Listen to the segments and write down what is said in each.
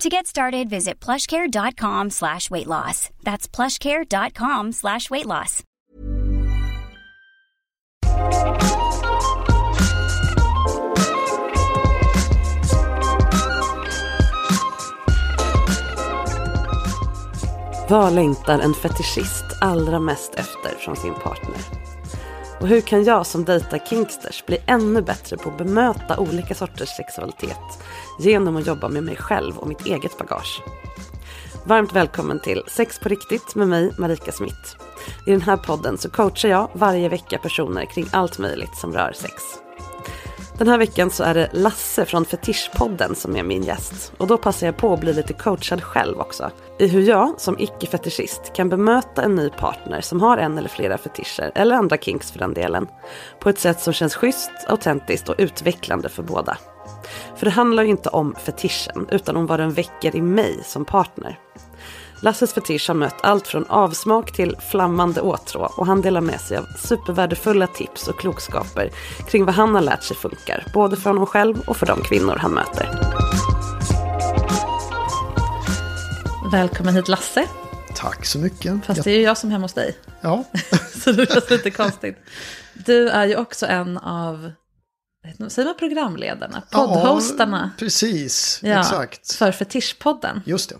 To get started, visit plushcare.com slash weight loss. That's plushcare.com slash weight loss. Vad längtar en fetischist allra mest efter från sin partner? Och hur kan jag som dejtar kinksters bli ännu bättre på att bemöta olika sorters sexualitet genom att jobba med mig själv och mitt eget bagage? Varmt välkommen till Sex på riktigt med mig, Marika Smith. I den här podden så coachar jag varje vecka personer kring allt möjligt som rör sex. Den här veckan så är det Lasse från Fetischpodden som är min gäst. Och då passar jag på att bli lite coachad själv också. I hur jag som icke-fetischist kan bemöta en ny partner som har en eller flera fetischer, eller andra kinks för den delen, på ett sätt som känns schysst, autentiskt och utvecklande för båda. För det handlar ju inte om fetischen, utan om vad den väcker i mig som partner. Lasses fetisch har mött allt från avsmak till flammande åtrå och han delar med sig av supervärdefulla tips och klokskaper kring vad han har lärt sig funkar, både för honom själv och för de kvinnor han möter. Välkommen hit Lasse. Tack så mycket. Fast det är ju jag som är hemma hos dig. Ja. så det känns lite konstigt. Du är ju också en av, säger man programledarna? Poddhostarna. Ja, precis, ja, exakt. För Fetischpodden. Just det.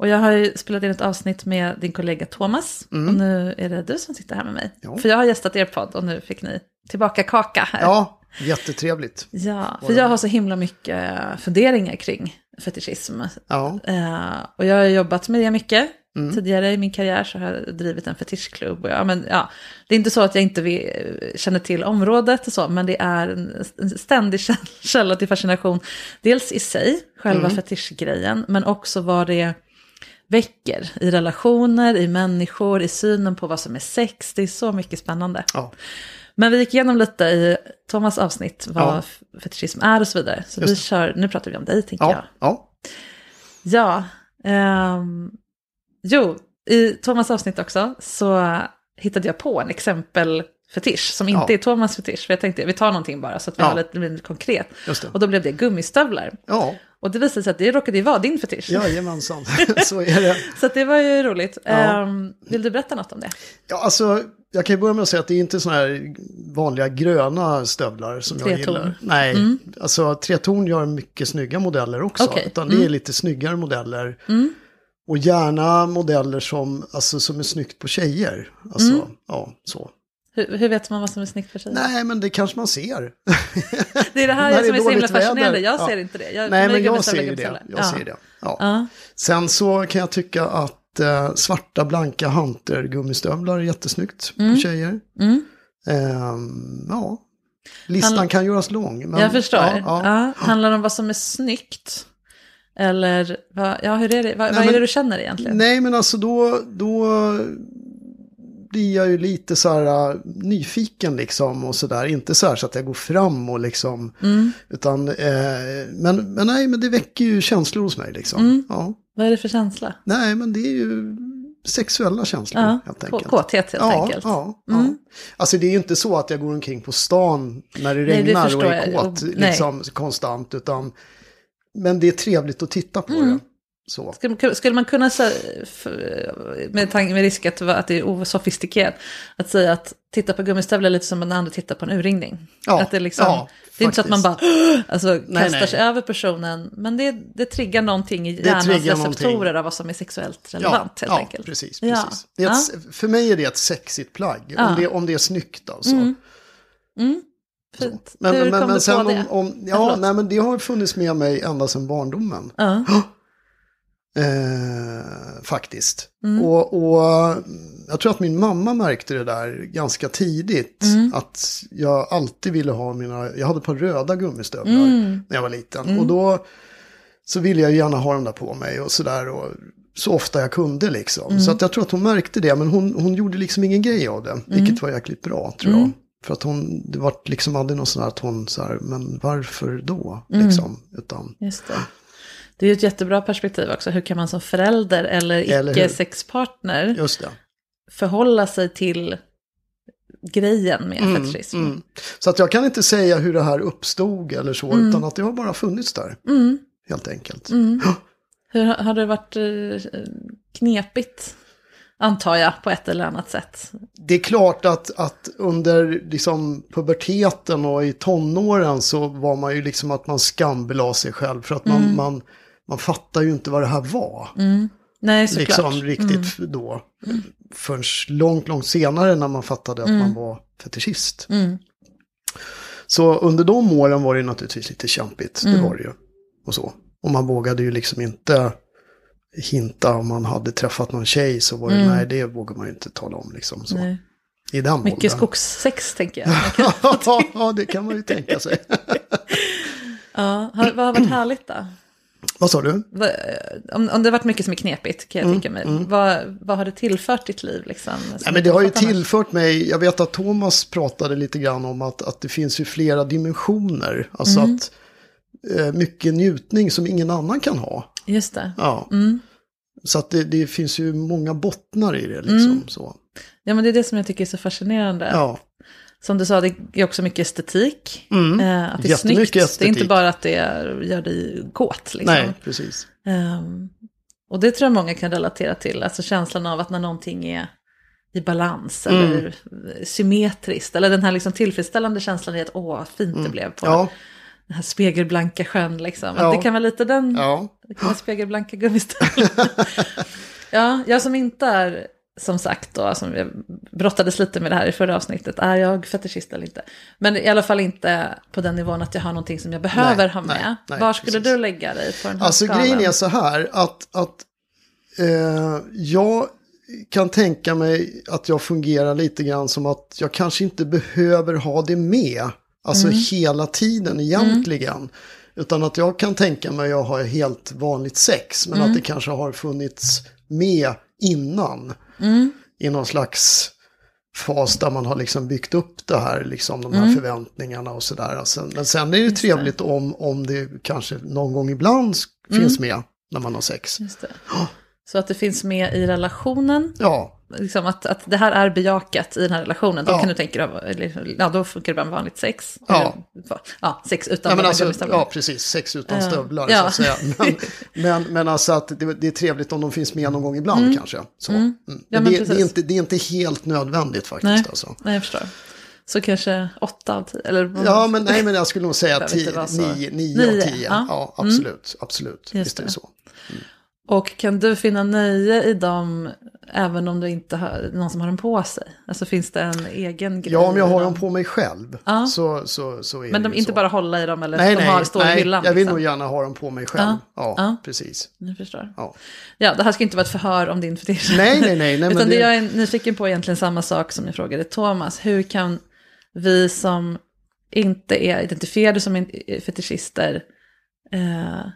Och jag har ju spelat in ett avsnitt med din kollega Thomas. Mm. Och nu är det du som sitter här med mig. Ja. För jag har gästat er podd och nu fick ni tillbaka kaka här. Ja, jättetrevligt. Ja, för jag har så himla mycket funderingar kring fetischism. Ja, Eh, och jag har jobbat med det mycket. Mm. Tidigare i min karriär så har jag drivit en fetischklubb. Och ja, men, ja, det är inte så att jag inte vill, känner till området och så, men det är en, en ständig käll- källa till fascination. Dels i sig, själva Mm. fetischgrejen, men också vad det väcker i relationer, i människor, i synen på vad som är sex. Det är så mycket spännande. ja. Men vi gick igenom lite i Thomas avsnitt vad Ja. fetischism är och så vidare. Så Just vi kör, nu pratar vi om dig tänker jag. ja, ja. Ja, ehm, jo, i Thomas avsnitt också så hittade jag på en exempel fetisch som inte Ja. är Thomas fetisch. För jag tänkte, vi tar någonting bara så att vi Ja. har lite, lite konkret. Och då blev det gummistövlar. Ja, Och det visade sig att det råkade ju vara din fetisch. jajamensan. så är det. Så det var ju roligt. Ja. Ehm, vill du berätta något om det? Ja, alltså, jag kan ju börja med att säga att det är inte sådana här vanliga gröna stövlar som jag Treton. gillar. Nej, alltså treton gör mycket snygga modeller också. Okej. Utan det är lite snyggare modeller. Och gärna modeller som, alltså, som är snyggt på tjejer. Alltså, ja, så. Hur, hur vet man vad som är snyggt för sig? Nej, men det kanske man ser. Det är det här som är är så himla dåligt väder. fascinerande. Jag Ja. ser inte det. Jag, Nej, men jag ser ju det. Jag Ja. ser det. Ja. Ja. Sen så kan jag tycka att eh, svarta blanka hunter gummistövlar är jättesnyggt Mm. på tjejer. Ehm, ja, listan Han- kan göras lång. Men, jag förstår. Ja, Ja, ja. Handlar det om vad som är snyggt? Eller vad, ja, hur är det? Vad, vad är men- det du känner egentligen? Nej, men alltså då, då blir jag ju lite så här äh, nyfiken liksom och sådär. Inte så här så att jag går fram och liksom, Mm. utan, eh, men, men nej, men det väcker ju känslor hos mig liksom. Mm. Ja. Vad är det för känsla? Nej, men det är ju sexuella känslor Ja, helt enkelt. kåthet helt ja, enkelt. Ja, Mm. ja. Alltså det är ju inte så att jag går omkring på stan när det Nej, det regnar och förstår är jag. kåt Nej. liksom, konstant. Utan, men det är trevligt att titta på Mm. det. Så. Skulle, man- skulle man kunna säga, med, tanke, med risk att, att det är osofistikerat, att säga att titta på gummistövlar lite som när andra tittar på en urringning. Ja, att det, är liksom, ja, det är inte så att man bara alltså, Nej, kastar nej. sig över personen, men det, det triggar någonting i hjärnans receptorer någonting. av vad som är sexuellt relevant helt ja, enkelt. precis. Ja. precis. Är ett, För mig är det ett sexigt plagg, Ja. om, det, om det är snyggt alltså. Mm. Mm. Fint. Men, Hur men, kom men du på om, det? om Ja, ja, nej, men det har funnits med mig ända sedan barndomen. Ja. Eh, faktiskt. Mm. Och, och jag tror att min mamma märkte det där ganska tidigt. Mm. Att jag alltid ville ha mina, jag hade ett par röda gummistövlar Mm. när jag var liten. Och då så ville jag gärna ha dem där på mig och sådär. Och så ofta jag kunde liksom. Mm. Så att jag tror att hon märkte det. Men hon, hon gjorde liksom ingen grej av det. Vilket Mm. var jäkligt bra tror jag. För att hon, det var liksom aldrig någon sån här att hon så här, men varför då? Mm. Liksom. Utan, Just det. Det är ju ett jättebra perspektiv också. Hur kan man som förälder eller icke-sexpartner förhålla sig till grejen med Mm, fetischism? mm. Så att jag kan inte säga hur det här uppstod eller så, utan att det har bara funnits där. Mm. Helt enkelt. Mm. Hur har det varit eh, knepigt? Antar jag på ett eller annat sätt. Det är klart att, att under liksom, puberteten och i tonåren så var man ju liksom att man skambelade sig själv. För att man, man, man fattar ju inte vad det här var. Nej, såklart. liksom riktigt då. Förrän långt, långt senare när man fattade att man var fetischist. Mm. Så under de åren var det naturligtvis lite kämpigt, det var det ju. Och så. Och man vågade ju liksom inte hinta om man hade träffat någon tjej så var det, nej det vågar man ju inte tala om liksom. Så. Nej. I den Mycket åldern. skogssex tänker jag. Ja, det kan man ju tänka sig. ja, vad har varit härligt då? Vad sa du? Vad- Om, om det varit mycket som är knepigt kan jag Mm, tänka mig. Vad, vad har det tillfört ditt liv? Liksom, som Ja, men det har ju tillfört mig, jag vet att Thomas pratade lite grann om att, att det finns ju flera dimensioner. Alltså Mm. att eh, mycket njutning som ingen annan kan ha. Just det. Ja. Mm. Så att det, det finns ju många bottnar i det liksom. Så. Ja, men det är det som jag tycker är så fascinerande. Ja. Som du sa, det är också mycket estetik. Mm. Eh, att det är snyggt. Det är estetik. inte bara att det är, gör dig kåt. Liksom. Nej, precis. Ehm, och det tror jag många kan relatera till. Alltså känslan av att när någonting är i balans Mm. eller symmetriskt. Eller den här liksom tillfredsställande känslan i att åh, vad fint det blev på Mm. Ja, den här spegelblanka sjön. Liksom. Ja. det kan vara lite den ja. det kan vara spegelblanka gummistövlar. ja, jag som inte är, som sagt då, som vi brottades lite med det här i förra avsnittet, är jag fetischist eller inte? Men i alla fall inte på den nivån att jag har någonting som jag behöver Nej, ha nej, med. nej, Var skulle precis. du lägga dig på den här Alltså skalan? grejen är så här att, att eh, jag kan tänka mig att jag fungerar lite grann som att jag kanske inte behöver ha det med. Alltså Mm. hela tiden egentligen. Utan att jag kan tänka mig att ha helt vanligt sex. Men Mm. att det kanske har funnits med innan. Mm. I någon slags fas där man har liksom byggt upp det här, liksom de här Mm. förväntningarna och sådär. Alltså, men sen är det trevligt om, om det kanske någon gång ibland Mm. finns med när man har sex. Det. Så att det finns med i relationen, Ja, liksom att, att det här är bejakat i den här relationen. Då Ja. kan du tänka dig, ja då funkar det bara med vanligt sex. Ja. Ja, sex utan de här alltså, gummistövlarna. ja precis, sex utan stövlar ja. så att säga. Men, men, men alltså att det, det är trevligt om de finns med någon gång ibland kanske. Så. Mm. Ja, Men men det, det, är inte, det är inte helt nödvändigt faktiskt. Nej. Alltså. Nej, jag förstår. Så kanske åtta av tio, eller? Ja, men nej, men jag skulle nog säga tio, nio, nio, av tio. ja. Ja, absolut. absolut. Just Visst är det så. Och kan du finna nöje i dem även om du inte har någon som har dem på sig? Alltså finns det en egen grej Ja, om jag har dem? på mig själv Ja. så, så, så är Men de inte så. bara hålla i dem eller Nej, de nej, har, står nej, i hyllan? jag vill liksom. nog gärna ha dem på mig själv. Ja, Ja, ja. precis. Ni förstår. Ja. Ja, det här ska inte vara ett förhör om din fetisch. Nej, nej, nej, nej, Utan det jag är nyfiken på är egentligen samma sak som jag frågade Thomas. Hur kan vi som inte är identifierade som fetischister eh,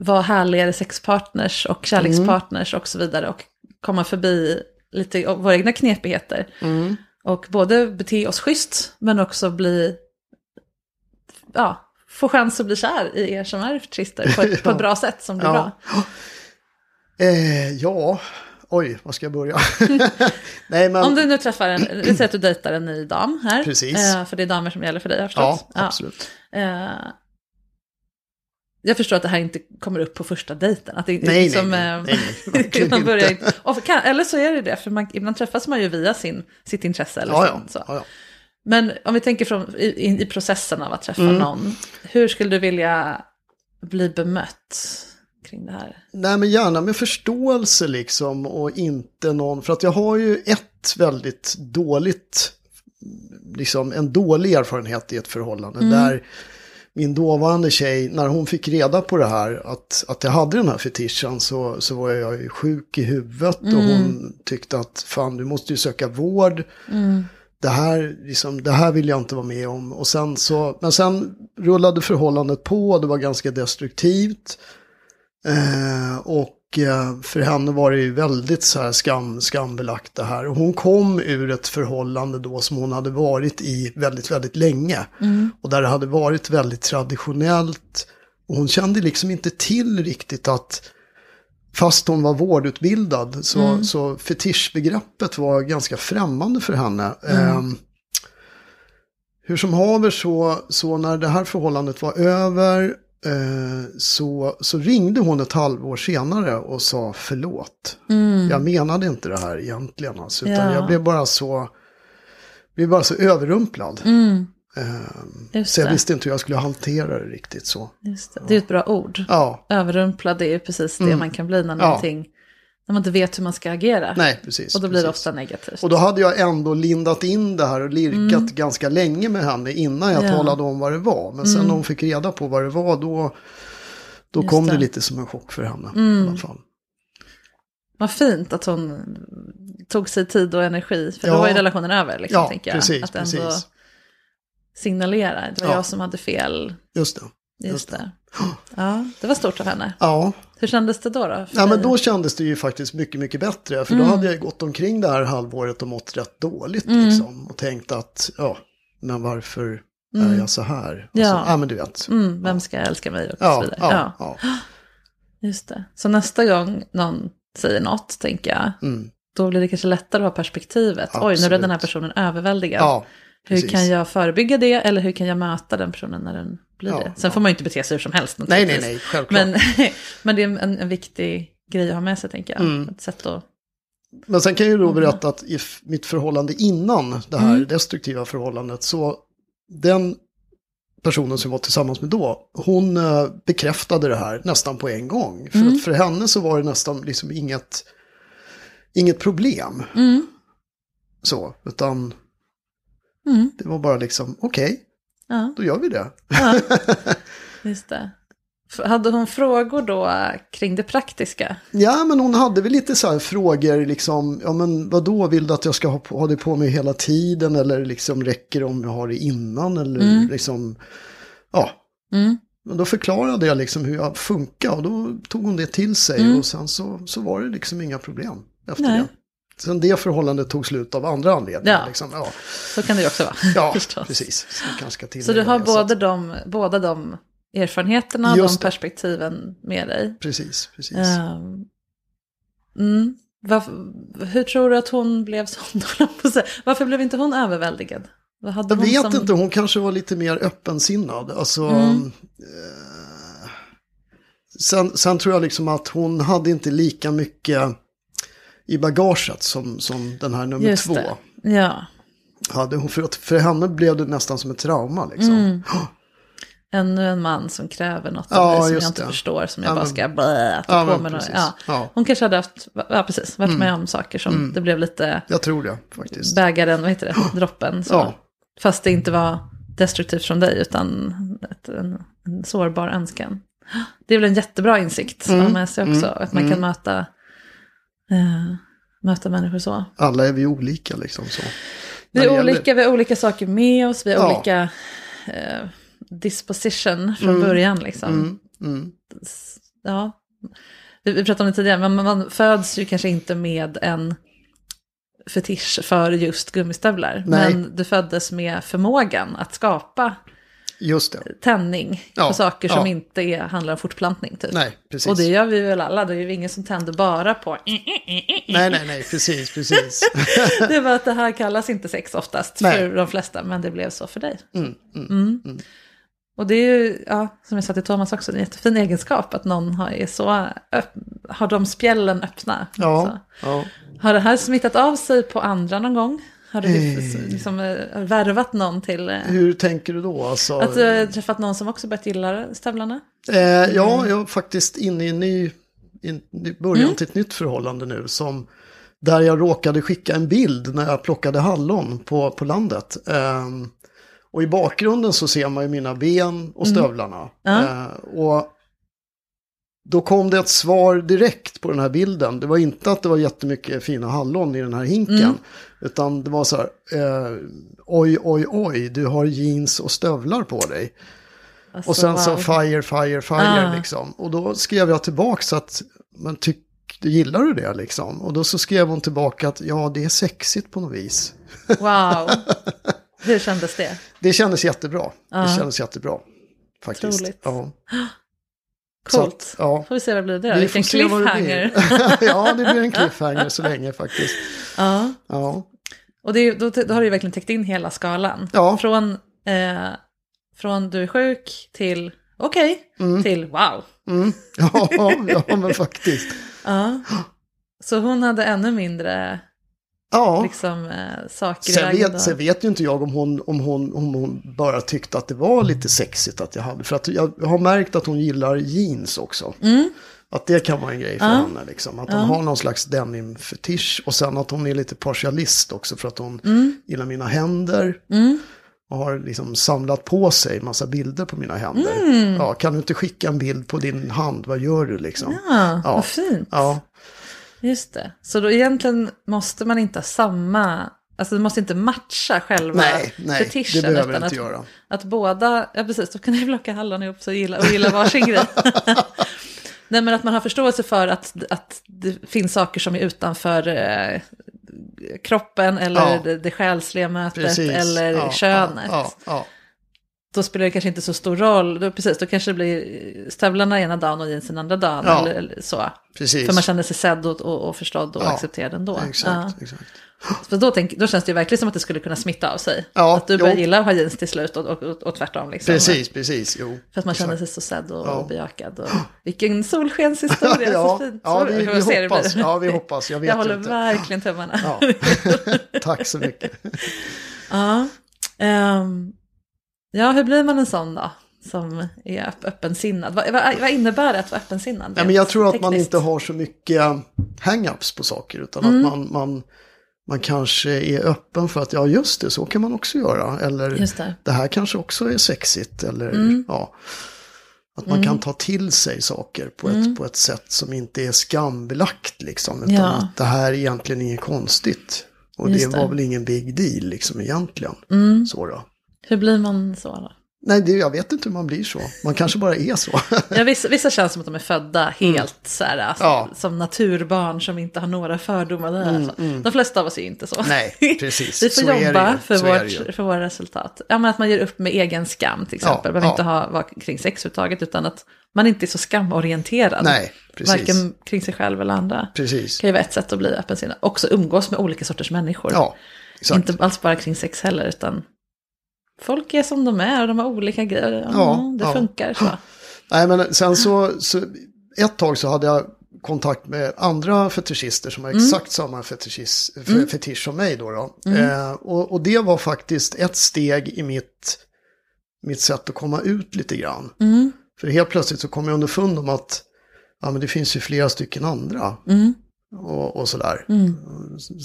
vara härligare sexpartners och kärlekspartners och så vidare och komma förbi lite av våra egna knepigheter. Mm. Och både bete oss schysst men också bli, ja, få chans att bli kär i er som är fetischister på ett, på ett bra sätt som blir Ja. bra. Eh, ja, oj, var ska jag börja? Nej, men... Om du nu träffar en, vi säger att du dejtar en ny dam här. Precis. Eh, för det är damer som gäller för dig, har jag Ja, förstått. absolut. Eh, jag förstår att det här inte kommer upp på första dejten. Att det, är Nej, liksom, nej, eh, nej, nej, man börjar inte. inte. Och kan, eller så är det det, för man, ibland träffas man ju via sin, sitt intresse. Eller Ja, så. ja, ja. Men om vi tänker från, i, i- processen av att träffa Mm. någon, hur skulle du vilja bli bemött kring det här? Nej, men gärna med förståelse liksom och inte någon, för att jag har ju ett väldigt dåligt, liksom en dålig erfarenhet i ett förhållande där min dåvarande tjej, när hon fick reda på det här, att, att jag hade den här fetischen så, så var jag ju sjuk i huvudet och hon tyckte att fan du måste ju söka vård. Det här, liksom, det här vill jag inte vara med om. Och sen så, men sen rullade förhållandet på, det var ganska destruktivt. Eh, och för henne var det ju väldigt så här skam, skambelagt det här. Och hon kom ur ett förhållande då som hon hade varit i väldigt, väldigt länge. Och där det hade varit väldigt traditionellt. Och hon kände liksom inte till riktigt att Fast hon var vårdutbildad så, så fetischbegreppet var ganska främmande för henne. Ehm, hur som haver så, så när det här förhållandet var över eh, så, så ringde hon ett halvår senare och sa förlåt. Jag menade inte det här egentligen alltså, utan Ja. jag blev bara så, blev bara så överrumplad. Ehm, Just så jag det. visste inte hur jag skulle hantera det riktigt så. Det. det är ett bra ord. Ja, Överrumplad är ju precis det man kan bli när Ja. När man inte vet hur man ska agera. nej precis. och då blir det precis. ofta negativt. Och då hade jag ändå lindat in det här och lirkat ganska länge med henne innan jag Mm. Ja. Mm. talade om vad det var. Men sen när hon fick reda på vad det var då, då Just kom det. det. Mm. lite som en chock för henne. I alla fall. Vad fint att hon tog sig tid och energi, för Ja. då var ju relationen över. Liksom, Ja, tänker jag. precis, Att ändå precis. signalera, det var Ja. jag som hade fel. Just det. Just det. Ja, det var stort av henne. Ja, Hur kändes det då? då ja men då kändes det ju faktiskt mycket, mycket bättre. För Mm. då hade jag gått omkring det här halvåret och mått rätt dåligt liksom. Och tänkt att, ja, men varför är jag så här? Och Ja. Så, ja, men du vet. Mm, vem ska älska mig och så Ja, vidare. ja, Ja, ja. just det. Så nästa gång någon säger något, tänker jag, Mm. då blir det kanske lättare att ha perspektivet. Oj, nu är Absolut. den här personen överväldigad. ja hur kan jag förebygga det eller hur kan jag möta den personen när den blir Ja, det? Sen får man ju inte bete sig hur som helst Nej, nej, nej, självklart. Men, men det är en, en viktig grej att ha med sig, tänker jag. Mm. Ett sätt att... Men sen kan jag ju Mm. då berätta att i mitt förhållande innan det här destruktiva förhållandet så den personen som jag var tillsammans med då, hon eh, bekräftade det här nästan på en gång. För Mm. att för henne så var det nästan liksom inget, inget problem. Mm. Så, utan Mm. det var bara liksom, okej, Ja, då gör vi det. ja, just det. Hade hon frågor då kring det praktiska? Ja, men hon hade väl lite så här frågor, liksom, ja men vadå, vill du att jag ska ha, på, ha det på mig hela tiden eller liksom räcker det om jag har det innan eller liksom, ja. Mm. Men då förklarade jag liksom hur jag funkar och då tog hon det till sig och sen så, så var det liksom inga problem efter Nej. det. Sen det förhållandet tog slut av andra anledningar. Ja. Liksom. Ja, Så kan det också vara. ja precis. Så, Så du har det, både de, båda de erfarenheterna, de Just det. perspektiven med dig. Precis, precis. Ehm, mm. Varför, hur tror du att hon blev sån? Varför blev inte hon överväldigad? Vad hade Jag hon vet som... Mm. inte, hon kanske var lite mer öppensinnad. Alltså, eh, sen, sen tror jag liksom att hon hade inte lika mycket i bagaget som, som den här nummer Just två det. Ja, hade. Hon, för, för henne blev det nästan som ett trauma liksom. Mm. ännu en man som kräver något Ja, av mig som jag inte det. förstår, som jag Ja, bara ska blä, ta Ja, på mig. Ja. Ja. Mm. Hon kanske hade haft, ja precis, varit med om saker som det blev lite Jag tror det faktiskt. bägaren, vad heter det, droppen. Så. Ja. Fast det inte var destruktivt från dig, utan ett, en, en sårbar önskan. Det är väl en jättebra insikt att ha med sig också, att man kan möta, eh, möta människor så. Alla är vi olika liksom så. Vi är gäller- olika, vi har olika saker med oss, vi har Ja. olika eh, disposition från början liksom. Mm, mm. Ja. Vi, vi pratade om det tidigare, men man, man föds ju kanske inte med en fetisch för just gummistövlar. Nej. Men du föddes med förmågan att skapa Just det. tändning Ja, på saker som ja. inte är, handlar om fortplantning. Typ. Nej, precis. Och det gör vi väl alla, det är ju ingen som tänder bara på... Nej, nej, nej, precis, precis. Det var att det här kallas inte sex oftast Nej. för de flesta, men det blev så för dig. Mm, mm. Mm. Och det är ju, ja, som jag sa till Thomas också, en jättefin egenskap att någon har, är så öpp, har de spjällen öppna. Ja, Så. ja. Har det här smittat av sig på andra någon gång? Har du Eh. liksom, eh, värvat någon till eh, Hur tänker du då? Alltså, att du har träffat någon som också börjat gilla stövlarna? eh, ja, jag är faktiskt inne i en ny, in, början Mm. till ett nytt förhållande nu. Som, där jag råkade skicka en bild när jag plockade hallon på, på landet. Ehm, och i bakgrunden så ser man ju mina ben och stövlarna. Mm. Ja. Eh, och då kom det ett svar direkt på den här bilden. Det var inte att det var jättemycket fina hallon i den här hinken. Mm. Utan det var så här, eh, oj, oj, oj, du har jeans och stövlar på dig. Alltså, Och sen så wow. fire, fire, fire Ah. liksom. Och då skrev jag tillbaka så att, men tyck, gillar du det liksom? Och då så skrev hon tillbaka att ja, det är sexigt på något vis. Wow. Hur kändes det? Det kändes jättebra. Ja. Det kändes jättebra. Faktiskt. Otroligt. Ja. Coolt. att, ja. Får vi se vad det blir det då. Vi Vilken det cliffhanger. ja, det blir en cliffhanger så länge faktiskt. ja. Ja, Och det då, då har du ju verkligen täckt in hela skalan. Ja. Från, eh, från du är sjuk till okej, till wow. mm. ja, ja men faktiskt. Ja. Så hon hade ännu mindre Ja. liksom, eh, saker Sen vet, sen vet ju inte jag om hon, om, hon, om hon bara tyckte att det var lite sexigt att jag hade. För att jag har märkt att hon gillar jeans också. Mm. Att det kan vara en grej för Ja. henne. Liksom. Att hon har någon slags denim-fetisch. Och sen att hon är lite partialist också. För att hon gillar mina händer. Mm. Och har liksom samlat på sig massa bilder på mina händer. Mm. Ja, kan du inte skicka en bild på din hand? Vad gör du liksom? Ja, Ja. vad fint. Ja, Just det. Så då egentligen måste man inte ha samma, alltså det måste inte matcha själva nej, nej, fetischen. det behöver det inte att, göra. Att båda, ja precis, då kan ni plocka hallon ihop så gilla, och gilla varsin grej. Nej men att man har förståelse för att, att det finns saker som är utanför eh, kroppen eller Ja. det, det själsliga mötet precis. eller ja, könet. Ja, Då spelar det kanske inte så stor roll. Då, precis, då kanske det blir stövlarna ena dagen och jeansen andra dagen. Ja. Eller, eller så. precis. För man känner sig sedd och, och, och förstådd och Ja, accepterad ändå. Exakt, Ja. exakt. För då, tänk, då känns det ju verkligen som att det skulle kunna smitta av sig. Ja, att du börjar jo. gilla att ha jeans till slut och, och, och, och tvärtom. Liksom. Precis, precis. Jo. För att man känner exakt. sig så sedd och, Ja. och bejakad. Och, vilken solskenshistoria, ja, så fint. ja, vi, vi det hoppas. Ja, vi hoppas. Jag vet Jag håller inte. verkligen tummarna. Ja. Tack så mycket. Ja. Ehm, ja, hur blir man en sån då? Som är öpp- öppensinnad. Vad, vad, vad innebär det att vara öppensinnad? Ja, men jag tror att man tekniskt? inte har så mycket hang-ups på saker. Utan Mm. att man, man, man kanske är öppen för att ja, just det, så kan man också göra. Eller det. Mm. det här kanske också är sexigt. Eller ja. Att man kan ta till sig saker på ett, på ett sätt som inte är skambelagt. Liksom, utan Mm. Ja. att det här är egentligen inget konstigt. Och det det. Mm. var väl ingen big deal liksom egentligen. Så då. Hur blir man så då? Nej, det, jag vet inte hur man blir så. Man kanske bara är så. Ja, vissa, vissa känns som att de är födda helt så här, alltså, Mm. Ja. Mm, som naturbarn som inte har några fördomar. Där, alltså. De flesta av oss är ju inte så. Nej, precis. Vi får Så jobba för, vårt, för våra resultat. Ja, men att man ger upp med egen skam till exempel. Ja, Behöver ja. inte ha, vara kring sex överhuvudtaget, utan att man inte är så skamorienterad. Nej, precis. Varken kring sig själv eller andra. Precis. Det kan ju vara ett sätt att bli öppensinnad. Också umgås med olika sorters människor. Ja, exakt. Inte alls bara kring sex heller, utan folk är som de är och de har olika grejer. Ja, det ja. funkar så. Nej, men sen så, så, ett tag så hade jag kontakt med andra fetischister som har Mm. exakt samma f- fetisch som mig då. då. Eh, och, och det var faktiskt ett steg i mitt, mitt sätt att komma ut lite grann. Mm. För helt plötsligt så kom jag underfund om att ja, men det finns ju flera stycken andra. Mm. Och, och sådär.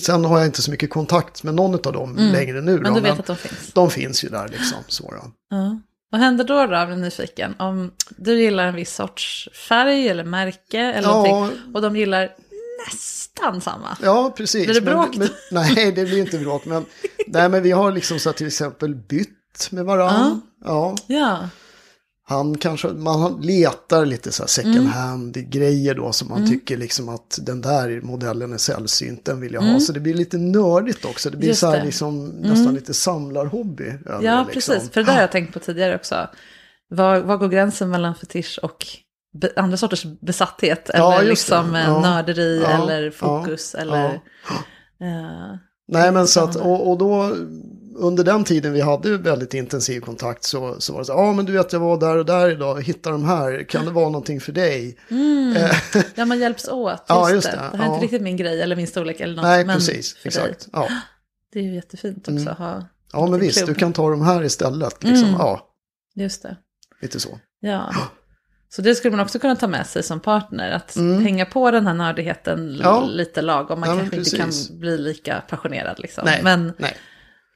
Sen har jag inte så mycket kontakt med någon av dem längre nu. Mm. Men du vet att de finns. de finns ju där liksom. Så. Ja. Vad händer då då, blir nyfiken? Om du gillar en viss sorts färg eller märke eller Ja. någonting, och de gillar nästan samma. Ja, precis. Blir det Men- bråk Men, nej, det blir inte bråk. Men, nej, men vi har liksom så till exempel bytt med varandra. Ja. Ja, han kanske, man letar lite så här second Mm. hand grejer då som man tycker liksom att den där modellen är sällsynt, den vill jag ha. Så det blir lite nördigt också, det blir Mm. Just så här det. liksom, nästan lite samlarhobby. Ja, det, liksom. precis. För det där har jag tänkt på tidigare också. Var, var går gränsen mellan fetisch och be, andra sorters besatthet? Ja, eller det. liksom eh, Ja. nörderi Ja. eller fokus Ja. eller... Eh, Nej, men så att, och, och då under den tiden vi hade väldigt intensiv kontakt så, så var det så ja ah, men du vet jag var där och där idag, hitta de här, kan det vara någonting för dig? Eh, ja, man hjälps åt. Just, Ja, just det. det. Här är Ja. inte riktigt min grej eller min storlek eller något. Nej, men precis, exakt. Ja. Det är ju jättefint också att ha. ja, men visst, klubb. du kan ta de här istället. Liksom. Mm. Ja, Just det. lite så. Ja. Så det skulle man också kunna ta med sig som partner. Att hänga på den här nördigheten Mm. Ja. lite lagom. Man Ja, kanske inte kan bli lika passionerad liksom. Nej, Men, nej.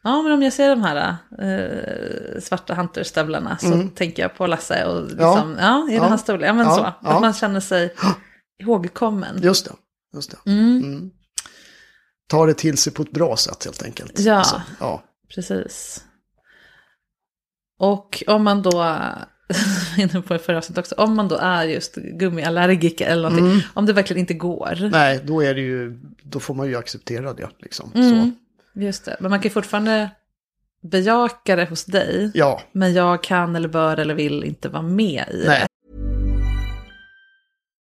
Ja, men om jag ser de här eh, svarta hunterstövlarna så tänker jag på Lasse. Och liksom, ja. i Mm. Ja. den här storleken. Ja, men Ja, så. ja. Att man känner sig ihågkommen. Just det. Just det. Mm. Ta det till sig på ett bra sätt helt enkelt. Ja. Alltså, ja. Precis. Och om man då, inne på det förra avsnittet också, om man då är just gummiallergiker eller någonting, Mm. om det verkligen inte går. Nej, då är det ju, då får man ju acceptera det liksom. Så. Just det, men man kan fortfarande bejaka det hos dig, Ja, men jag kan eller bör eller vill inte vara med i nej. det.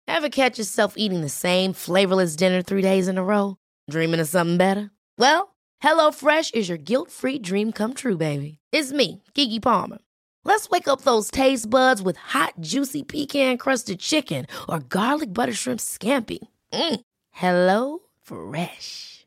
Ever catch yourself eating the same flavorless dinner three days in a row? Dreaming of something better? Well, HelloFresh is your guilt free dream come true, baby. It's me, Gigi Palmer. Let's wake up those taste buds with hot, juicy pecan crusted chicken or garlic butter shrimp scampi. Mm. Hello Fresh.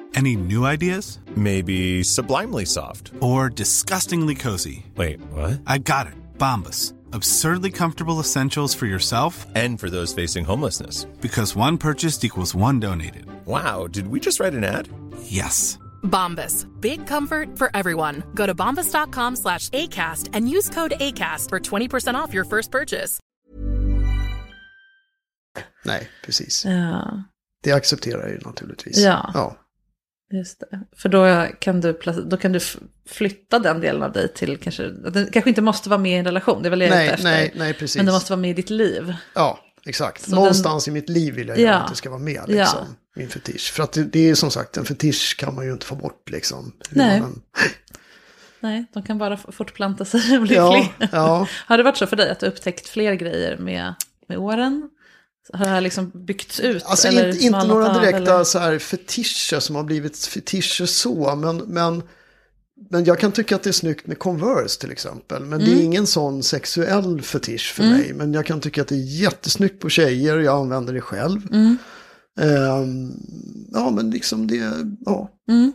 Any new ideas? Maybe sublimely soft. Or disgustingly cozy? Wait, what? I got it. Bombus. Absurdly comfortable essentials for yourself And for those facing homelessness. because one purchased equals one donated. Wow, did we just write an ad? Yes. Bombas. Big comfort for everyone. Go to bombas.com slash ACAST and use code ACAST for 20% off your first purchase. Nej, precis. Ja, Det accepterar jag ju naturligtvis. Ja. ja. Just det. För då kan, du, då kan du flytta den delen av dig till kanske, den kanske inte måste vara med i en relation, det är väl det Nej, efter. nej, nej, precis. Men det måste vara med i ditt liv. Ja, exakt. Så Någonstans i mitt liv vill jag Ja. att det ska vara med, liksom. Ja. Min fetisch. För att det, det är som sagt, en fetisch kan man ju inte få bort, liksom. Nej. man Nej, de kan bara fortplanta sig och bli Ja, fler. ja. Har det varit så för dig att du upptäckt fler grejer med, med åren? Har det här liksom byggts ut? Alltså eller inte, inte några direkta eller? så här fetischer som har blivit fetischer så, men, men, men jag kan tycka att det är snyggt med Converse till exempel. Men Mm. det är ingen sån sexuell fetisch för mig. Men jag kan tycka att det är jättesnyggt på tjejer jag använder det själv. Mm. Ehm, ja, men liksom det, ja. Mm.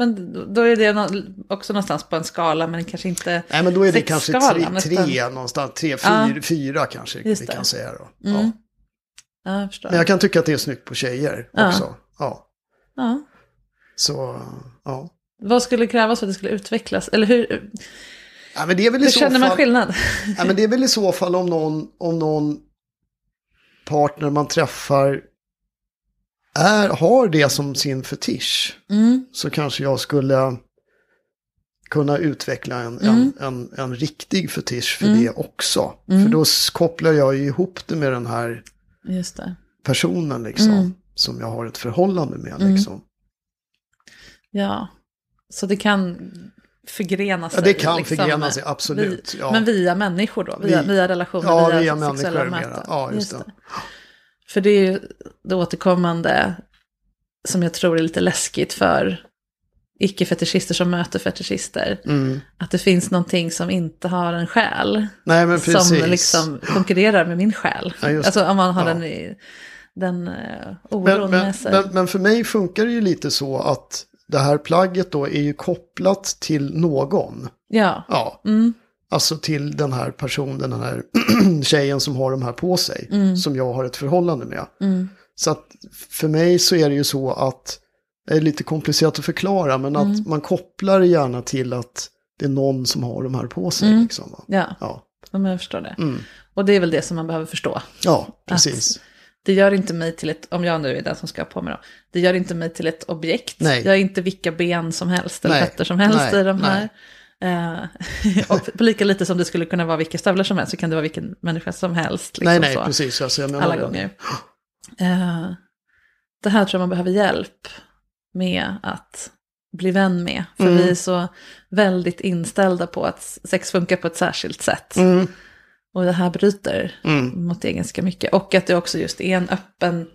Men då- är det också någonstans på en skala, men kanske inte Nej, men då är det kanske tre, tre någonstans, tre, Ja. fyra, fyra kanske vi kan säga då. Mm. Ja. Ja, jag. Men jag kan tycka att det är snyggt på tjejer också. Ja. Ja. Så, ja. Vad skulle krävas för att det skulle utvecklas? Eller hur, Ja, men det är väl i hur så känner man skillnad? Ja, men det är väl i så fall om någon, om någon partner man träffar är, har det som sin fetisch. Mm. Så kanske jag skulle kunna utveckla en, Mm. en, en, en riktig fetisch för Mm. det också. Mm. För då s- kopplar jag ju ihop det med den här Just det. personen liksom. Mm. Som jag har ett förhållande med Mm. liksom. Ja, så det kan förgrena sig. Ja, det kan liksom, förgrena sig, absolut, Vi, ja. Men via människor då, via, Vi- via relationer, ja, via, via människor sexuella möten. Ja, just det. För det är ju det återkommande som jag tror är lite läskigt för icke-fetischister som möter fetischister. Mm. Att det finns någonting som inte har en själ. Nej, Som liksom konkurrerar med min själ. Ja, alltså om man har Ja. den, i, den uh, oron Men, men, med sig. men, men för mig funkar det ju lite så att det här plagget då är ju kopplat till någon. ja. Ja, Mm. Alltså till den här personen, den här tjejen som har de här på sig. Mm. Som jag har ett förhållande med. Mm. Så att för mig så är det ju så att, det är lite komplicerat att förklara, men att Mm. man kopplar gärna till att det är någon som har de här på sig. Mm. Liksom? Ja. Ja. men jag förstår det. Mm. Och det är väl det som man behöver förstå. ja, precis. Det gör inte mig till ett, om jag nu är den som ska ha på mig då, det gör inte mig till ett objekt. Nej. Jag är inte vilka ben som helst eller Nej. fötter som helst Nej. i de här. Eh, och lika lite som det skulle kunna vara vilka stövlar som helst så kan det vara vilken människa som helst. liksom nej, nej, så. precis. Alltså, jag menar Alla det. gånger. Eh, det här tror jag man behöver hjälp med att bli vän med. För Mm. vi är så väldigt inställda på att sex funkar på ett särskilt sätt. Mm. Och det här bryter Mm. mot det ganska mycket. Och att det också just är en öppen,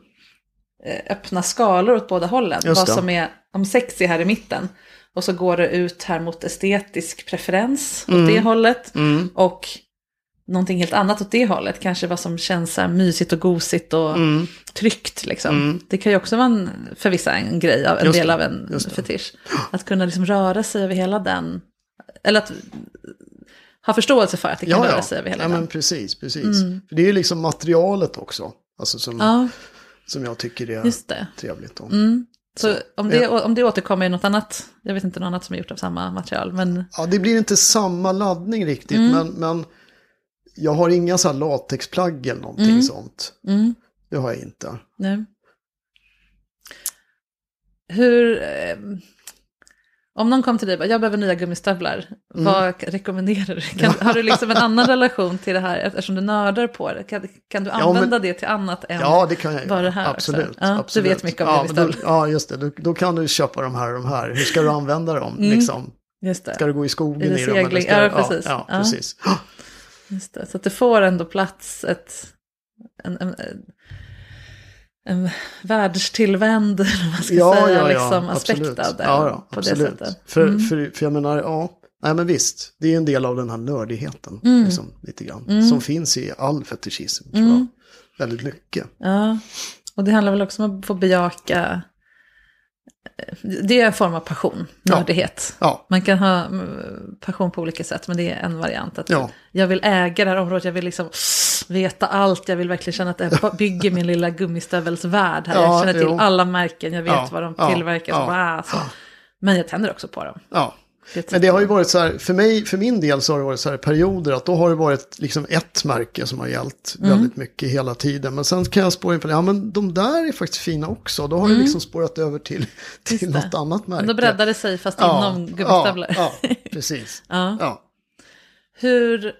eh, öppna skalor åt båda hållen. Vad som är, om sex är här i mitten. Och så går det ut här mot estetisk preferens åt Mm. det hållet. Mm. Och någonting helt annat åt det hållet. Kanske vad som känns så mysigt och gosigt och Mm. tryggt. Liksom. Mm. Det kan ju också vara en, för vissa en grej, av- en Just del av en fetisch. Att kunna liksom röra sig över hela den. Eller att ha förståelse för att det kan Ja, röra ja. sig över hela ja den. men precis, precis. Mm. För det är ju liksom materialet också. Alltså som, Ja, som jag tycker är just det. trevligt. Då. Så, Så, om, det, ja. om det återkommer i något annat, jag vet inte något annat som är gjort av samma material, men Ja, det blir inte samma laddning riktigt, Mm. men, men jag har inga så här latexplagg eller någonting Mm. sånt. mm, Det har jag inte. nej. Hur, eh, om någon kom till dig och bara, jag behöver nya gummistövlar, Mm. vad rekommenderar du? Kan, har du liksom en annan relation till det här, eftersom du nördar på det? Kan, kan du men- använda det till annat än Ja, det kan jag bara det här absolut? Ja, absolut. Du vet mycket om ja, men då, gummistövlar. ja, just det. Då, då kan du köpa de här och de här. Hur ska du använda dem? Mm. Liksom? Just det. Ska du gå i skogen i dem? eller ska Ja, du- precis. Ja, Ja. precis. Just det. Så att det får ändå plats ett, en, en, en världstillvänd, eller vad man ska säga, liksom, aspekt absolut. av det. Ja, ja, på absolut. det sättet. För, Mm. för, för jag menar, ja, nej men visst, det är en del av den här nördigheten, Mm. liksom, lite grann, Mm. som finns i all fetischism, tror Mm. jag. Väldigt mycket. Ja, och det handlar väl också om att få bejaka, det är en form av passion, Ja. nördighet. Ja. Man kan ha mm, passion på olika sätt, men det är en variant. Att Ja. Jag vill äga det här området, jag vill liksom veta allt, jag vill verkligen känna att jag bygger min lilla gummistövelsvärld här. Ja, jag känner till jo. alla märken, jag vet Ja, vad de ja, tillverkas. ja. Wow. Men jag tänder också på dem. Det Men det har ju varit så här, för mig, för min del så har det varit så här perioder att då har det varit liksom ett märke som har gällt Mm. väldigt mycket hela tiden. Men sen kan jag spåra in på det, ja men de där är faktiskt fina också. Då har Mm. det liksom spårat över till, till något annat märke. Då breddar det sig fast Ja, inom gummistövlar. Ja, ja, precis. Ja. Ja. Hur...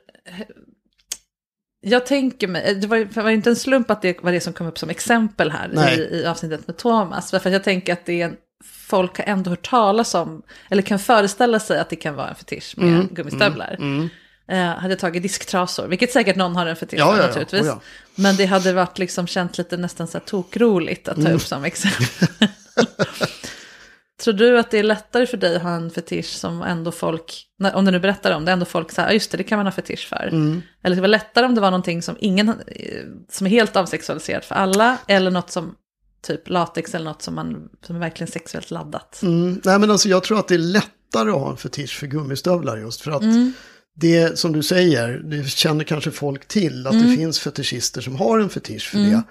Jag tänker mig, det var, det var inte en slump att det var det som kom upp som exempel här i, i avsnittet med Thomas. För att jag tänker att det är en, folk har ändå hört talas om, eller kan föreställa sig att det kan vara en fetisch med Mm, gummistövlar. mm, Eh, hade tagit disktrasor, vilket säkert någon har en fetisch Ja, för ja, naturligtvis. Oh, ja. Men det hade varit liksom känt lite nästan så här tokroligt att ta Mm. upp som exempel. Tror du att det är lättare för dig att ha en fetisch som ändå folk, om du nu berättar om det, ändå folk säger, ja just det, det kan man ha fetisch för. Mm. Eller det var lättare om det var någonting som ingen, eh, som är helt avsexualiserat för alla, eller något som typ latex eller något som, man, som är verkligen sexuellt laddat. Mm, nej men alltså jag tror att det är lättare att ha en fetisch för gummistövlar just för att Mm. det som du säger, det känner kanske folk till att Mm. det finns fetischister som har en fetisch för Mm. det.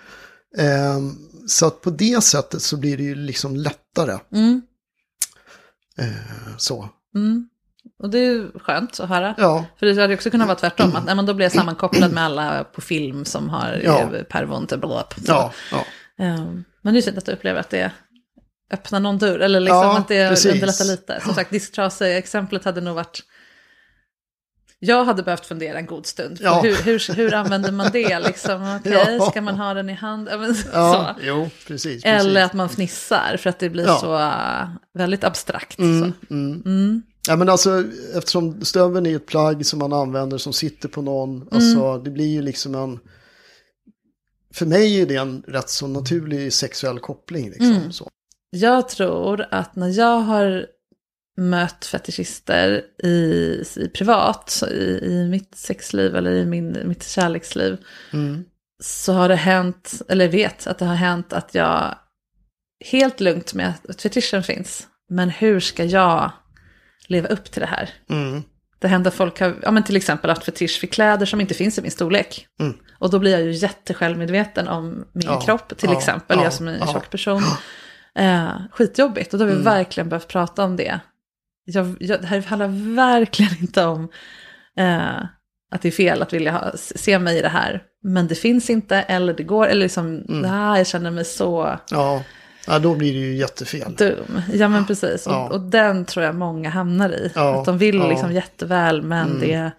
Ehm, så att på det sättet så blir det ju liksom lättare. Eh, så. Mm. Och det är ju skönt att höra. Ja. För det hade också kunnat vara tvärtom. Att nej, men då blir jag sammankopplad med alla på film som har Ja. ja. pervon till blop. Ja, ja. Um, men det är synd att du upplever att det öppnar någon dörr. Eller liksom Ja, att det precis. underlättar lite. Som sagt, disktrase-exemplet hade nog varit... Jag hade behövt fundera en god stund på Ja. hur, hur, hur använder man det? Liksom, Okej, Ja. ska man ha den i hand? Men, ja så. jo, precis. precis. Eller att man fnissar för att det blir så uh, väldigt abstrakt. Mm, Så. mm. Mm. Ja, men alltså, eftersom stöveln är ett plagg som man använder som sitter på någon, alltså, det blir ju liksom en... För mig är det en rätt så naturlig sexuell koppling. Liksom, Mm. så. Jag tror att när jag har mött fetischister i, i privat, i, i mitt sexliv eller i min, mitt kärleksliv, Mm. så har det hänt, eller vet att det har hänt att jag helt lugnt med att fetischen finns, men hur ska jag leva upp till det här? Mm. Det händer att folk har, ja men till exempel haft fetisch för kläder som inte finns i min storlek. Mm. Och då blir jag ju jättesjälvmedveten om min Ja, kropp, till ja, exempel, ja, jag som är en tjock person. Eh, skitjobbigt, och då har vi Mm. verkligen behövt prata om det. Jag, jag, det här handlar verkligen inte om eh, att det är fel att vilja ha, se mig i det här. Men det finns inte, eller det går, eller liksom, Mm. nej, jag känner mig så Ja. ja, då blir det ju jättefel. dum. Ja men precis, Ja. och, och den tror jag många hamnar i. Ja, Att de vill ja. liksom jätteväl, men Mm. det,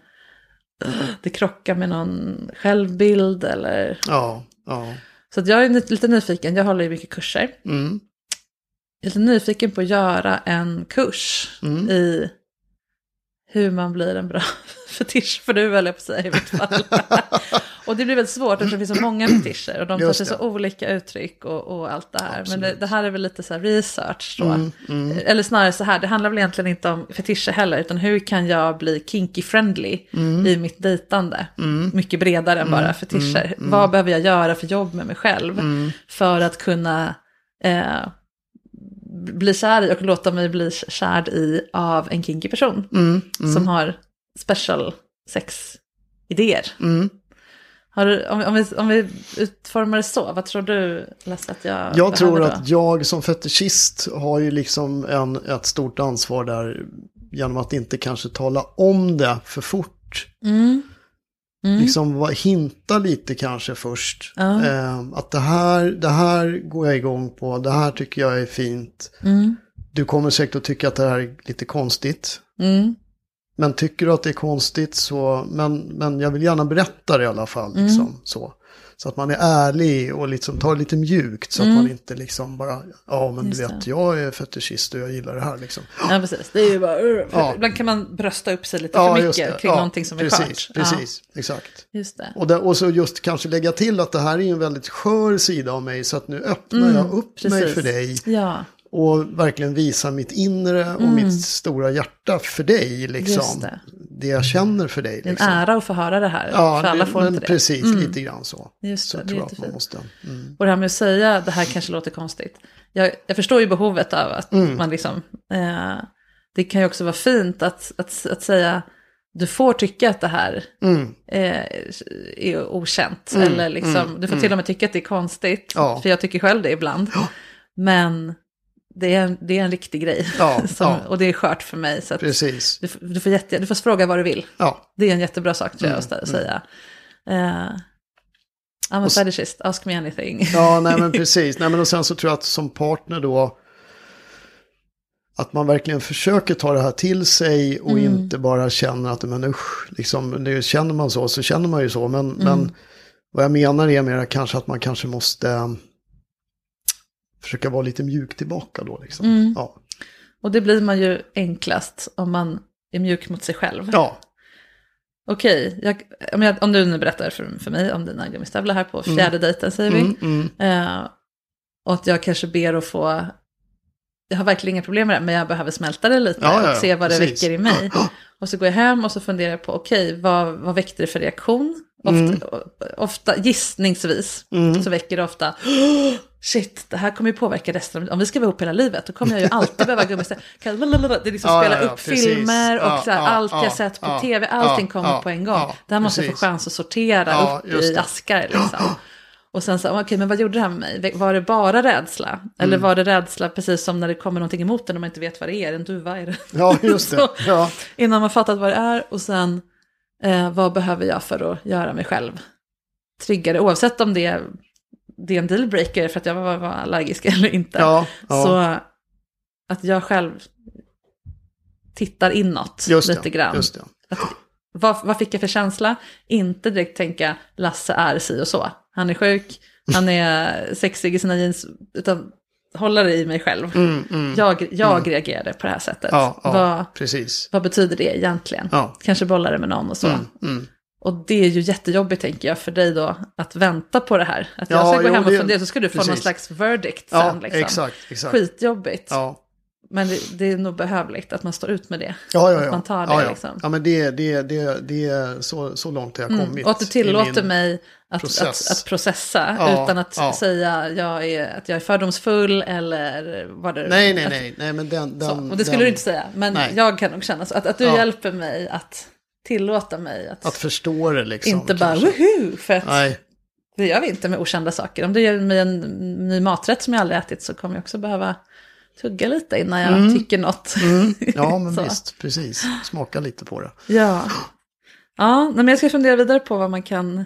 det krockar med någon självbild eller... Ja, ja. Så jag är lite nyfiken, jag håller ju mycket kurser. Mm. Jag är lite nyfiken på att göra en kurs Mm. i hur man blir en bra fetischfru, eller på att säga i mitt fall. och det blir väldigt svårt eftersom det finns så många fetischer och de tar sig så olika uttryck och, och allt det här. Men det, Absolut. det här är väl lite så research då. Mm, mm. Eller snarare så här, det handlar väl egentligen inte om fetischer heller, utan hur kan jag bli kinky friendly Mm. i mitt dejtande? Mycket bredare än bara fetischer. mm, Vad behöver jag göra för jobb med mig själv Mm. för att kunna eh, bli kär i och låta mig bli kär i av en kinky person Mm. Mm. som har special sex-idéer. Mm. Du, om, om, vi, om vi utformar det så, vad tror du Lasse att jag Jag tror då? att jag som fetischist har ju liksom en, ett stort ansvar där genom att inte kanske tala om det för fort. Mm. Mm. Liksom hinta lite kanske först. Ja. Eh, att det här, det här går jag igång på, det här tycker jag är fint. Mm. Du kommer säkert att tycka att det här är lite konstigt. Mm. Men tycker du att det är konstigt så, men, men jag vill gärna berätta det i alla fall. Mm. Liksom, så. så att man är ärlig och liksom tar det lite mjukt så att Mm. man inte liksom bara, ja men Just du det. vet, jag är fetischist och jag gillar det här liksom. Ja, precis. Det är ju bara... uh, Ja. Ibland kan man brösta upp sig lite Ja, för mycket det. kring Ja, någonting som är precis, skört. Precis, exakt. Ja, just det. Och, det, och så just kanske lägga till att det här är en väldigt skör sida av mig så att nu öppnar jag upp mig Mm, precis. för dig. Ja, Och verkligen visar mitt inre och Mm. mitt stora hjärta för dig. Liksom. Det. det jag känner för dig. det är en Liksom. ära att få höra det här. Ja, för alla det- får men inte det. precis, Mm. lite grann så. Just så det, det är tror jag att man måste. Mm. Och det här med att säga, det här kanske låter konstigt. Jag, jag förstår ju behovet av att Mm. man liksom... Eh, det kan ju också vara fint att, att, att säga, du får tycka att det här Mm. eh, är okänt. Mm, Eller liksom, mm, du får till och med tycka att det är konstigt. Ja. För jag tycker själv det ibland. Men det är, en- det är en riktig grej. Ja, Som, ja. Och det är skört för mig. Så Precis. du, får- du, får jätte, du får fråga vad du vill. Ja. Det är en jättebra sak tror jag Mm, att stä- säga. Eh, I'm a fetishist, ask me anything. Ja, nej men precis. Nej, men och sen så tror jag att som partner då, att man verkligen försöker ta det här till sig och Mm. inte bara känner att, men usch, liksom, det känner man så, så känner man ju så. Men, Mm. men vad jag menar är mer kanske att man kanske måste försöka vara lite mjuk tillbaka då. Liksom. Mm. Ja. Och det blir man ju enklast om man är mjuk mot sig själv. ja, Okej, jag, om, jag, om du nu berättar för, för mig om dina gummistövlar här på fjärde dejten säger vi. mm, mm, Eh, och att jag kanske ber att få, jag har verkligen inga problem med det, men jag behöver smälta det lite Ja, ja, och se vad det precis. väcker i mig. Och så går jag hem och så funderar jag på, okej, vad, vad väckte det för reaktion? Ofta, ofta gissningsvis, Mm. så väcker det ofta, shit, det här kommer ju påverka resten av Om vi ska vara ihop hela livet, då kommer jag ju alltid behöva gummistövlar. Det är liksom Ja, spela ja, upp precis. filmer och Ja, så här, allt ja, jag sett på tv, allting kommer på en gång. det här måste jag få chans att sortera upp i askar liksom. Och sen så, okej, men vad gjorde det här med mig? Var det bara rädsla? Eller Mm. var det rädsla precis som när det kommer någonting emot en och man inte vet vad det är? Är en duva? Är det... Ja, just det. Så. Innan man fattat vad det är och sen eh, vad behöver jag för att göra mig själv tryggare? Oavsett om det, det är en dealbreaker för att jag var, var allergisk eller inte. Ja, ja. Så att jag själv tittar inåt Just det, lite grann. just det. Att, vad, vad fick jag för känsla? Inte direkt tänka Lasse är si och så. Han är sjuk, han är sexig i sina jeans. Utan hålla det i mig själv. Mm, mm, jag jag mm. reagerade på det här sättet. Ja, ja, vad, vad betyder det egentligen? Ja. Kanske bolla det med någon och så. Mm, mm. Och det är ju jättejobbigt tänker jag för dig då att vänta på det här. Att jag Ja, ska gå jo, hem och det- fundera så ska du få någon slags verdict Ja, sen. Liksom. exakt, exakt. Skitjobbigt. Ja. Men det, det är nog behövligt att man står ut med det. Ja, ja, Att ja. man tar det ja, ja. liksom. ja men det, det, det, det är så, så långt har jag Mm. kommit. Och att du tillåter mig att, process. att, att processa Ja, utan att ja. säga jag är, att jag är fördomsfull eller vad det Nej, nej, att- nej, nej, men den... Den Och det skulle den, du inte säga, men Nej. jag kan nog känna så. Att, att du hjälper mig att tillåta mig att, Att förstå det liksom. inte bara kanske. woho! För att Nej, det gör vi inte med okända saker. Om du ger mig en ny maträtt som jag aldrig ätit så kommer jag också behöva tugga lite innan jag Mm. tycker något. mm, ja men visst, precis. Smaka lite på det. Ja, ja men jag ska fundera vidare på vad man kan,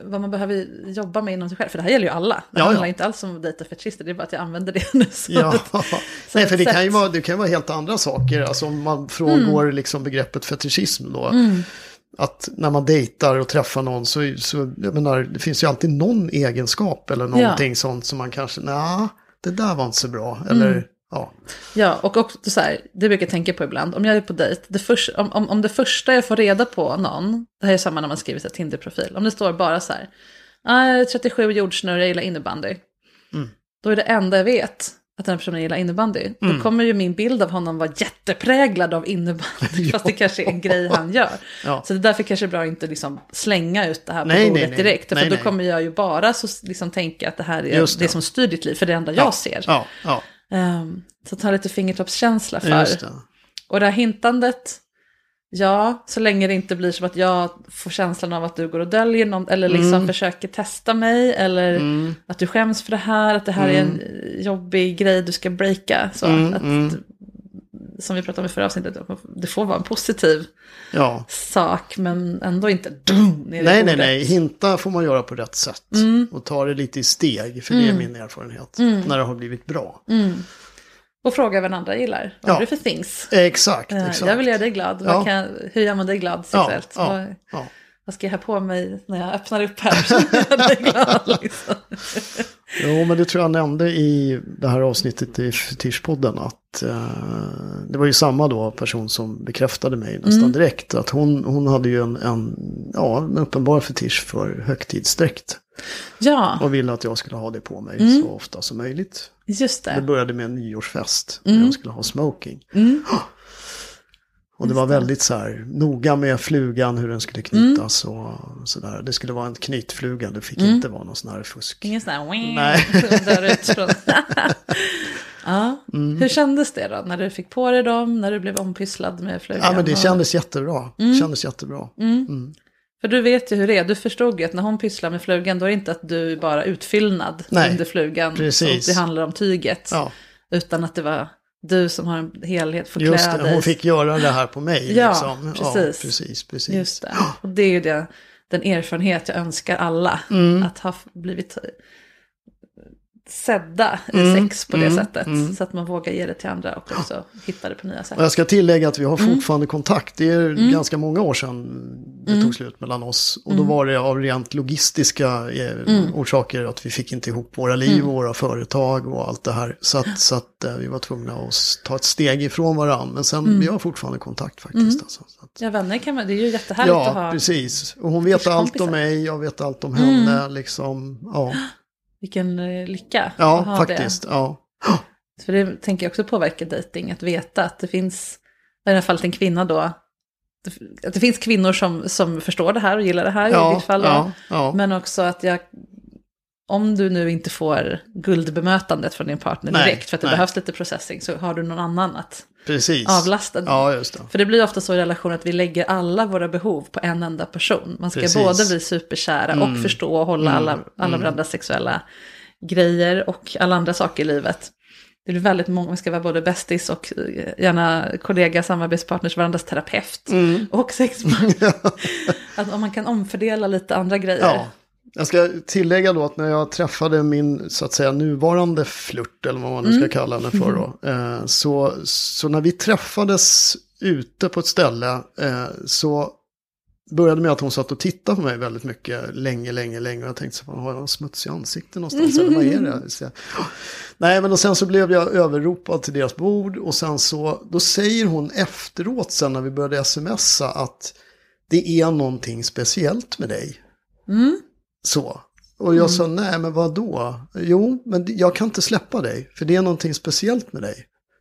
vad man behöver jobba med inom sig själv. För det här gäller ju alla. Det Ja, handlar ja. inte alls om att dejta fetischister, det är bara att jag använder det nu. som Ja, ett- nej för det kan, ju vara, det kan vara helt andra saker. Alltså om man frångår liksom begreppet fetischism då. Mm. Att när man dejtar och träffar någon så, så jag menar, det finns ju alltid någon egenskap eller någonting sånt som man kanske, nej, det där var inte så bra. Eller, Mm. Ja. Ja, och också så här, det brukar jag tänka på ibland. Om jag är på dejt, det först, om, om, om det första jag får reda på någon, det här är samma när man skriver ett Tinder-profil, om det står bara så här, "Ah, jag är 37 jordsnurr, jag gillar innebandy. Mm. Då är det enda jag vet att den här personen gillar innebandy. Då Mm. kommer ju min bild av honom vara jättepräglad av innebandy, fast det kanske är en grej han gör. Ja. Så det är därför kanske bra att inte liksom slänga ut det här på Nej, bordet nej, nej. direkt. För Nej, då kommer jag ju bara så liksom tänka att det här är det. det. som styr ditt liv, för det är det enda jag ser. Ja, Ehm, så ta lite fingertoppskänsla för. Och det här hintandet, ja, så länge det inte blir som att jag får känslan av att du går och döljer någon, eller liksom Mm. försöker testa mig, eller Mm. att du skäms för det här, att det här är en eh, jobbig grej du ska breaka. Så Mm, att, mm. Som vi pratade om i förra avsnittet, det får vara en positiv Ja. sak, men ändå inte dum, Nej, nej, bordet. nej. Hinta får man göra på rätt sätt. Mm. Och ta det lite i steg, för det är min erfarenhet. När det har blivit bra. Mm. Och fråga vad den andra gillar. Vad Ja. har du för things? Exakt, Eh, exakt. Jag vill göra dig glad. Ja. Kan, hur gör man dig glad sexuellt? ja, ja. Vad ska jag ha på mig när jag öppnar upp här glad? Liksom. Jo, men det tror jag nämnde i det här avsnittet i Fetischpodden. Att eh, det var ju samma då person som bekräftade mig nästan Mm. direkt. Att hon, hon hade ju en, en, ja, en uppenbar fetisch för högtidsdräkt. Ja, Och ville att jag skulle ha det på mig Mm. så ofta som möjligt. just Det det. började med en nyårsfest. Mm. Jag skulle ha smoking. Mm. Och det var väldigt så här noga med flugan, hur den skulle knytas och sådär. Det skulle vara en knytfluga, det fick Mm. inte vara någon sån här fusk. Ingen sån här Nej. ut från... ja. Mm. Hur kändes det då? När du fick på dig dem, när du blev ompysslad med flugan? Ja men det kändes jättebra. Mm. Kändes jättebra. Mm. Mm. För du vet ju hur det är. Du förstod ju att när hon pysslar med flugan då är det inte att du är bara utfyllnad Nej, under flugan. precis. Det handlar om tyget. Ja, Utan att det var du som har en helhet, får just klä det. Hon fick göra det här på mig. Ja, liksom. precis. Ja, precis, precis. Just det. Och det är ju det, den erfarenhet jag önskar alla. Mm. Att ha blivit sedda i Mm, sex på det mm, sättet. mm. Så att man vågar ge det till andra och också hitta det på nya sätt. Och jag ska tillägga att vi har Mm. fortfarande kontakt. Det är Mm. ganska många år sedan det Mm. tog slut mellan oss. Och då var det av rent logistiska eh, orsaker att vi fick inte ihop våra liv våra företag och allt det här. Så att, så att eh, vi var tvungna att ta ett steg ifrån varandra. Men sen, vi har fortfarande kontakt faktiskt. Alltså. Så att, Ja, vänner kan man, det är ju jättehärligt att ja, ha. precis. Och hon vet allt om mig, jag vet allt om henne. Liksom, ja, Vilken eh, lycka ja faktiskt. Ja. det. För det tänker jag också påverkar dating att veta att det finns, i det här fallet en kvinna då, att det finns kvinnor som, som förstår det här och gillar det här i Ja, ditt fall. ja, ja. Men också att jag, om du nu inte får guldbemötandet från din partner Nej, direkt för att det nej. behövs lite processing så har du någon annan att Precis. avlasta. Ja, just det. För det blir ofta så i relationer att vi lägger alla våra behov på en enda person. Man ska Precis. Mm. både bli superkära och förstå och hålla alla, alla varandras sexuella grejer och alla andra saker i livet. Det blir väldigt många, man ska vara både bästis och eh, gärna kollega, samarbetspartners, varandras terapeut Mm. och sexpartner. att om man kan omfördela lite andra grejer. Ja. Jag ska tillägga då att när jag träffade min så att säga nuvarande flört eller vad man nu ska kalla henne för då. Eh, så, så när vi träffades ute på ett ställe eh, så började med att hon satt och tittade på mig väldigt mycket länge, länge, länge. Och jag tänkte så har jag någon smutsig ansikte någonstans? Eller vad är det? Så Nej, men och sen så blev jag överropad till deras bord. Och sen så, då säger hon efteråt sen när vi började smsa att det är någonting speciellt med dig. Så. Och jag sa, nej men vad då? Jo, men jag kan inte släppa dig, för det är någonting speciellt med dig.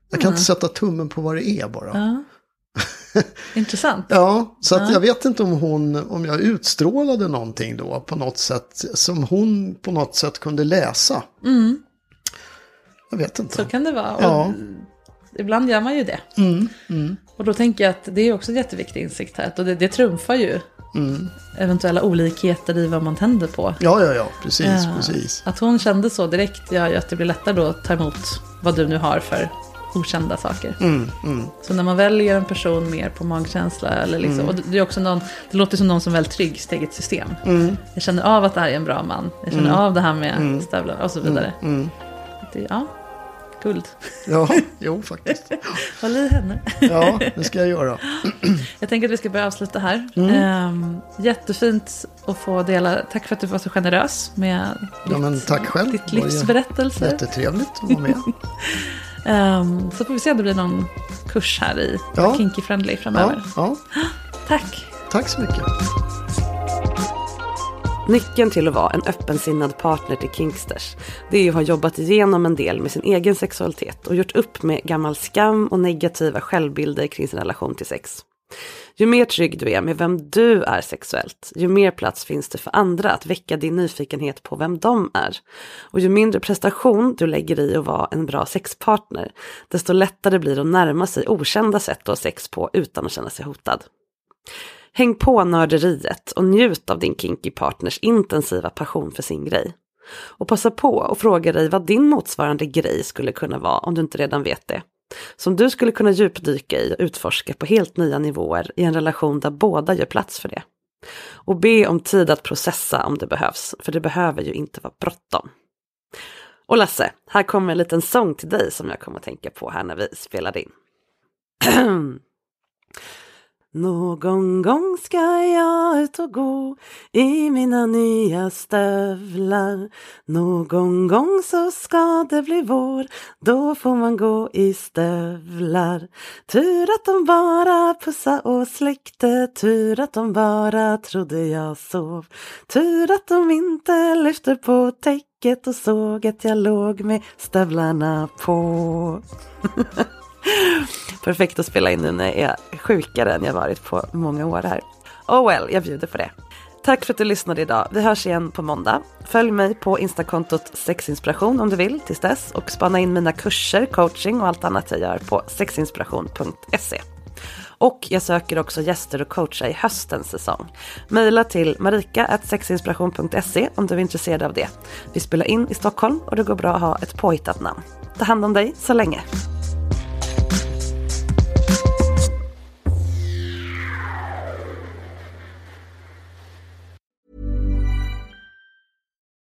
Jag kan inte sätta tummen på vad det är bara. Ja. Intressant. Ja, så att jag vet inte om hon, om jag utstrålade någonting då på något sätt som hon på något sätt kunde läsa. Jag vet inte. Så kan det vara. Och Ja. Ibland gör man ju det. Mm, Och då tänker jag att det är också en jätteviktig insikt här. Och det, det trumfar ju eventuella olikheter i vad man tänder på. Mm. Ja, ja, ja, precis, Ja. precis. Att hon kände så direkt gör ju att det blir lättare då att ta emot vad du nu har för okända saker. Mm, Så när man väljer en person mer på magkänsla, eller liksom, Mm. och det, är också någon, det låter som någon som är väldigt trygg i sitt eget system. Mm. Jag känner av att det här är en bra man. Jag känner av det här med stövlar och så vidare. Mm. Det, ja, guld. Ja, jo faktiskt. Håll i henne. Ja, det ska jag göra. Jag tänker att vi ska börja avsluta här. Mm. Ehm, jättefint att få dela. Tack för att du var så generös med Ja, men tack själv. ditt livsberättelse. Jättetrevligt att vara med. Ehm, så får vi se om det blir någon kurs här i Ja. Kinky Friendly framöver. Ja, ja, Tack. tack så mycket. Nyckeln till att vara en öppensinnad partner till Kingsters, det är att ha jobbat igenom en del med sin egen sexualitet och gjort upp med gammal skam och negativa självbilder kring sin relation till sex. Ju mer trygg du är med vem du är sexuellt, ju mer plats finns det för andra att väcka din nyfikenhet på vem de är. Och ju mindre prestation du lägger i att vara en bra sexpartner, desto lättare blir det att närma sig okända sätt att ha sex på utan att känna sig hotad. Häng på nörderiet och njut av din kinky partners intensiva passion för sin grej. Och passa på och fråga dig vad din motsvarande grej skulle kunna vara om du inte redan vet det. Som du skulle kunna djupdyka i och utforska på helt nya nivåer i en relation där båda gör plats för det. Och be om tid att processa om det behövs, för det behöver ju inte vara bråttom. Och Lasse, här kommer en liten sång till dig som jag kommer att tänka på här när vi spelade in. Någon gång ska jag ut och gå i mina nya stövlar. Någon gång så ska det bli vår, då får man gå i stövlar. Tur att de bara pussa och släckte, tur att de bara trodde jag sov. Tur att de inte lyfte på täcket och såg att jag låg med stövlarna på. Perfekt att spela in nu när jag är sjukare än jag varit på många år här. Oh well, jag bjuder på det. Tack för att du lyssnade idag. Vi hörs igen på måndag. Följ mig på instakontot sexinspiration om du vill tills dess och spana in mina kurser, coaching och allt annat jag gör på sexinspiration.se. Och jag söker också gäster och coacha i höstens säsong. Maila till marika.sexinspiration.se om du är intresserad av det. Vi spelar in i Stockholm och det går bra att ha ett påhittat namn. Ta hand om dig så länge.